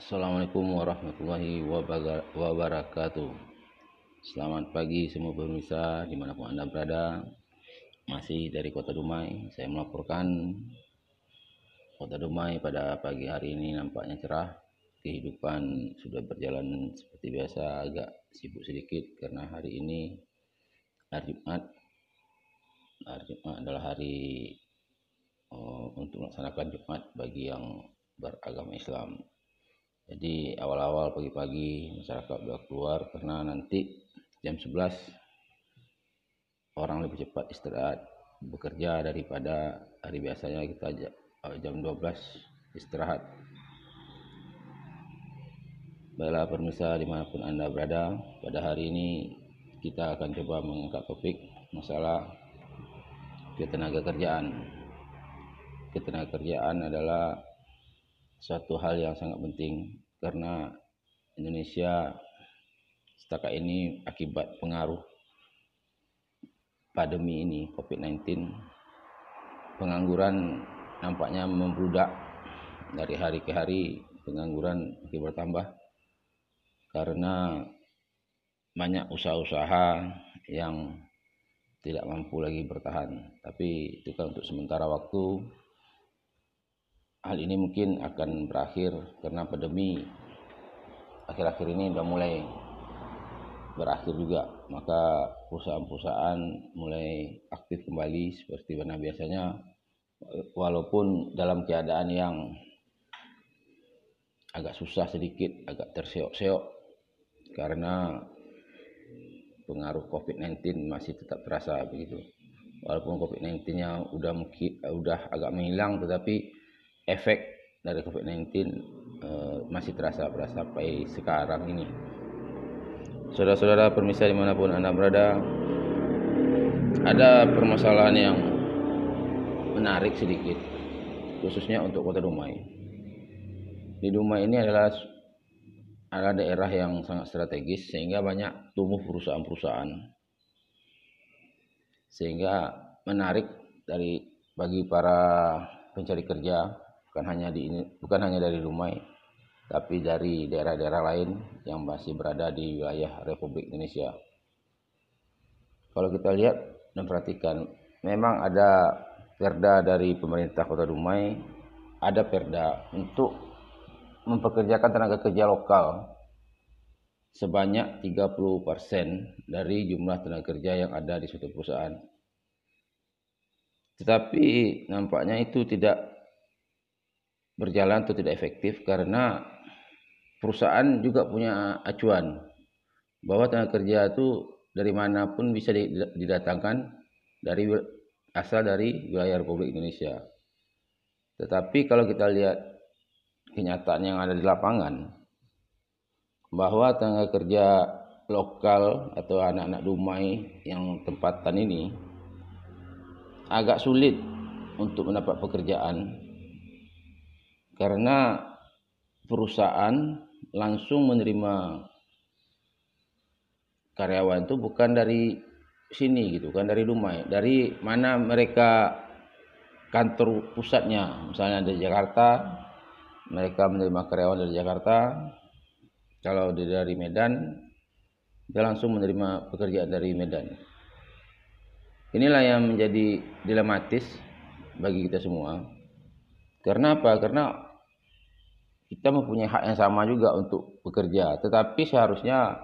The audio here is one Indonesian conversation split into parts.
Assalamualaikum warahmatullahi wabarakatuh. Selamat pagi semua pemirsa di mana pun anda berada. Masih dari kota Dumai Saya melaporkan Kota Dumai pada pagi hari ini nampaknya cerah. Kehidupan sudah berjalan seperti biasa Agak sibuk sedikit karena hari ini Hari Jumat. Hari Jumat adalah hari uh, Untuk melaksanakan Jumat bagi yang beragama Islam jadi awal-awal pagi-pagi masyarakat sudah keluar karena nanti jam 11 orang lebih cepat istirahat bekerja daripada hari biasanya kita jam 12 istirahat. Baiklah pemirsa di mana pun anda berada pada hari ini kita akan coba mengangkat topik masalah ketenaga kerjaan. Ketenaga kerjaan adalah suatu hal yang sangat penting karena Indonesia setakat ini akibat pengaruh pandemi ini COVID-19 pengangguran nampaknya membludak dari hari ke hari pengangguran makin bertambah karena banyak usaha-usaha yang tidak mampu lagi bertahan. Tapi itu kan untuk sementara waktu hal ini mungkin akan berakhir karena pandemi. Akhir-akhir ini sudah mulai berakhir juga. Maka perusahaan-perusahaan mulai aktif kembali seperti mana biasanya walaupun dalam keadaan yang agak susah sedikit agak terseok-seok karena pengaruh COVID-19 masih tetap terasa begitu. Walaupun COVID-19-nya udah mungkin udah agak menghilang tetapi efek dari COVID-19 uh, eh, masih terasa pada sampai sekarang ini. Saudara-saudara permisa di mana pun anda berada, ada permasalahan yang menarik sedikit, khususnya untuk kota Dumai. Di Dumai ini adalah adalah daerah yang sangat strategis sehingga banyak tumbuh perusahaan-perusahaan sehingga menarik dari bagi para pencari kerja bukan hanya di ini bukan hanya dari Dumai tapi dari daerah-daerah lain yang masih berada di wilayah Republik Indonesia. Kalau kita lihat dan perhatikan, memang ada perda dari pemerintah Kota Dumai, ada perda untuk mempekerjakan tenaga kerja lokal sebanyak 30% dari jumlah tenaga kerja yang ada di suatu perusahaan. Tetapi nampaknya itu tidak berjalan atau tidak efektif karena perusahaan juga punya acuan bahwa tenaga kerja itu dari mana pun bisa didatangkan dari asal dari wilayah Republik Indonesia. Tetapi kalau kita lihat kenyataan yang ada di lapangan bahwa tenaga kerja lokal atau anak-anak Dumai yang tempatan ini agak sulit untuk mendapat pekerjaan karena perusahaan langsung menerima karyawan itu bukan dari sini gitu kan dari Dumai. Dari mana mereka kantor pusatnya misalnya dari Jakarta mereka menerima karyawan dari Jakarta. Kalau dari Medan dia langsung menerima pekerjaan dari Medan. Inilah yang menjadi dilematis bagi kita semua. Karena apa? Karena kita mempunyai hak yang sama juga untuk bekerja. Tetapi seharusnya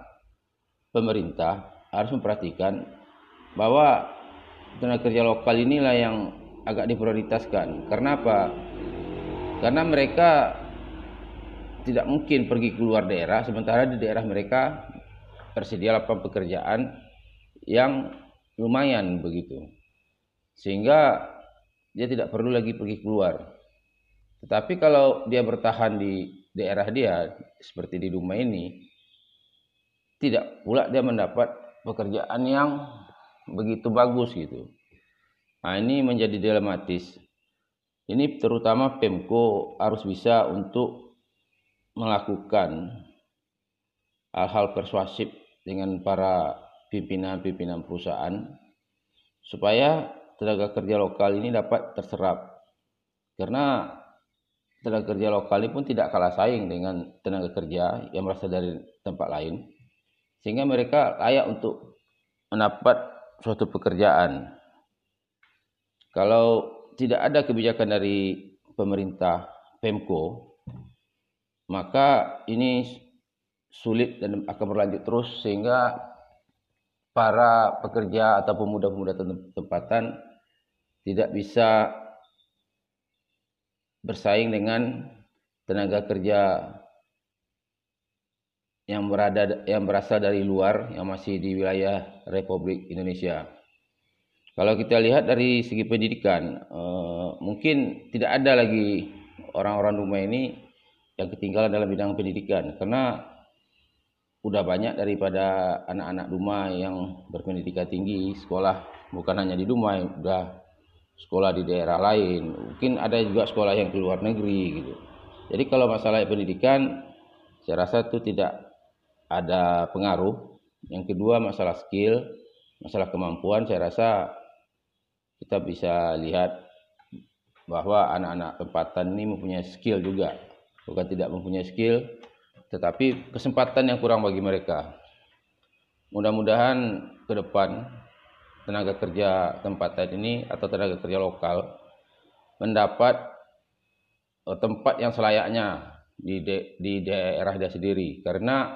pemerintah harus memperhatikan bahwa tenaga kerja lokal inilah yang agak diprioritaskan. Karena apa? Karena mereka tidak mungkin pergi keluar daerah sementara di daerah mereka tersedia lapangan pekerjaan yang lumayan begitu. Sehingga dia tidak perlu lagi pergi keluar. Tetapi kalau dia bertahan di daerah dia seperti di rumah ini, tidak pula dia mendapat pekerjaan yang begitu bagus gitu. Nah, ini menjadi dilematis. Ini terutama Pemko harus bisa untuk melakukan hal-hal persuasif dengan para pimpinan-pimpinan perusahaan supaya tenaga kerja lokal ini dapat terserap. Karena tenaga kerja lokal ini pun tidak kalah saing dengan tenaga kerja yang berasal dari tempat lain. Sehingga mereka layak untuk mendapat suatu pekerjaan. Kalau tidak ada kebijakan dari pemerintah Pemko, maka ini sulit dan akan berlanjut terus sehingga para pekerja atau pemuda-pemuda tempatan tidak bisa bersaing dengan tenaga kerja yang berada yang berasal dari luar yang masih di wilayah Republik Indonesia. Kalau kita lihat dari segi pendidikan, eh, mungkin tidak ada lagi orang-orang rumah ini yang ketinggalan dalam bidang pendidikan karena udah banyak daripada anak-anak Dumai yang berpendidikan tinggi sekolah bukan hanya di Dumai, udah sekolah di daerah lain, mungkin ada juga sekolah yang ke luar negeri gitu. Jadi kalau masalah pendidikan, saya rasa itu tidak ada pengaruh. Yang kedua masalah skill, masalah kemampuan, saya rasa kita bisa lihat bahwa anak-anak tempatan ini mempunyai skill juga, bukan tidak mempunyai skill, tetapi kesempatan yang kurang bagi mereka. Mudah-mudahan ke depan tenaga kerja tempatan ini atau tenaga kerja lokal mendapat eh, tempat yang selayaknya di de, di daerah dia sendiri. Karena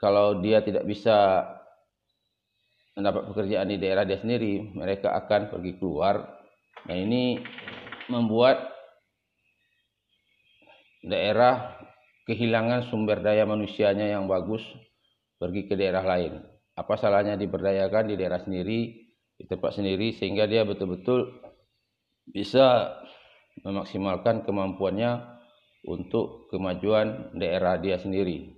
kalau dia tidak bisa mendapat pekerjaan di daerah dia sendiri mereka akan pergi keluar. Nah ini membuat daerah kehilangan sumber daya manusianya yang bagus pergi ke daerah lain apa salahnya diberdayakan di daerah sendiri, di tempat sendiri sehingga dia betul-betul bisa memaksimalkan kemampuannya untuk kemajuan daerah dia sendiri.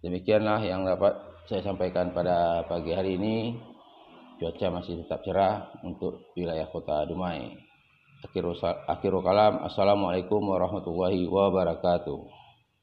Demikianlah yang dapat saya sampaikan pada pagi hari ini. Cuaca masih tetap cerah untuk wilayah kota Dumai. Akhirul kalam. Assalamualaikum warahmatullahi wabarakatuh.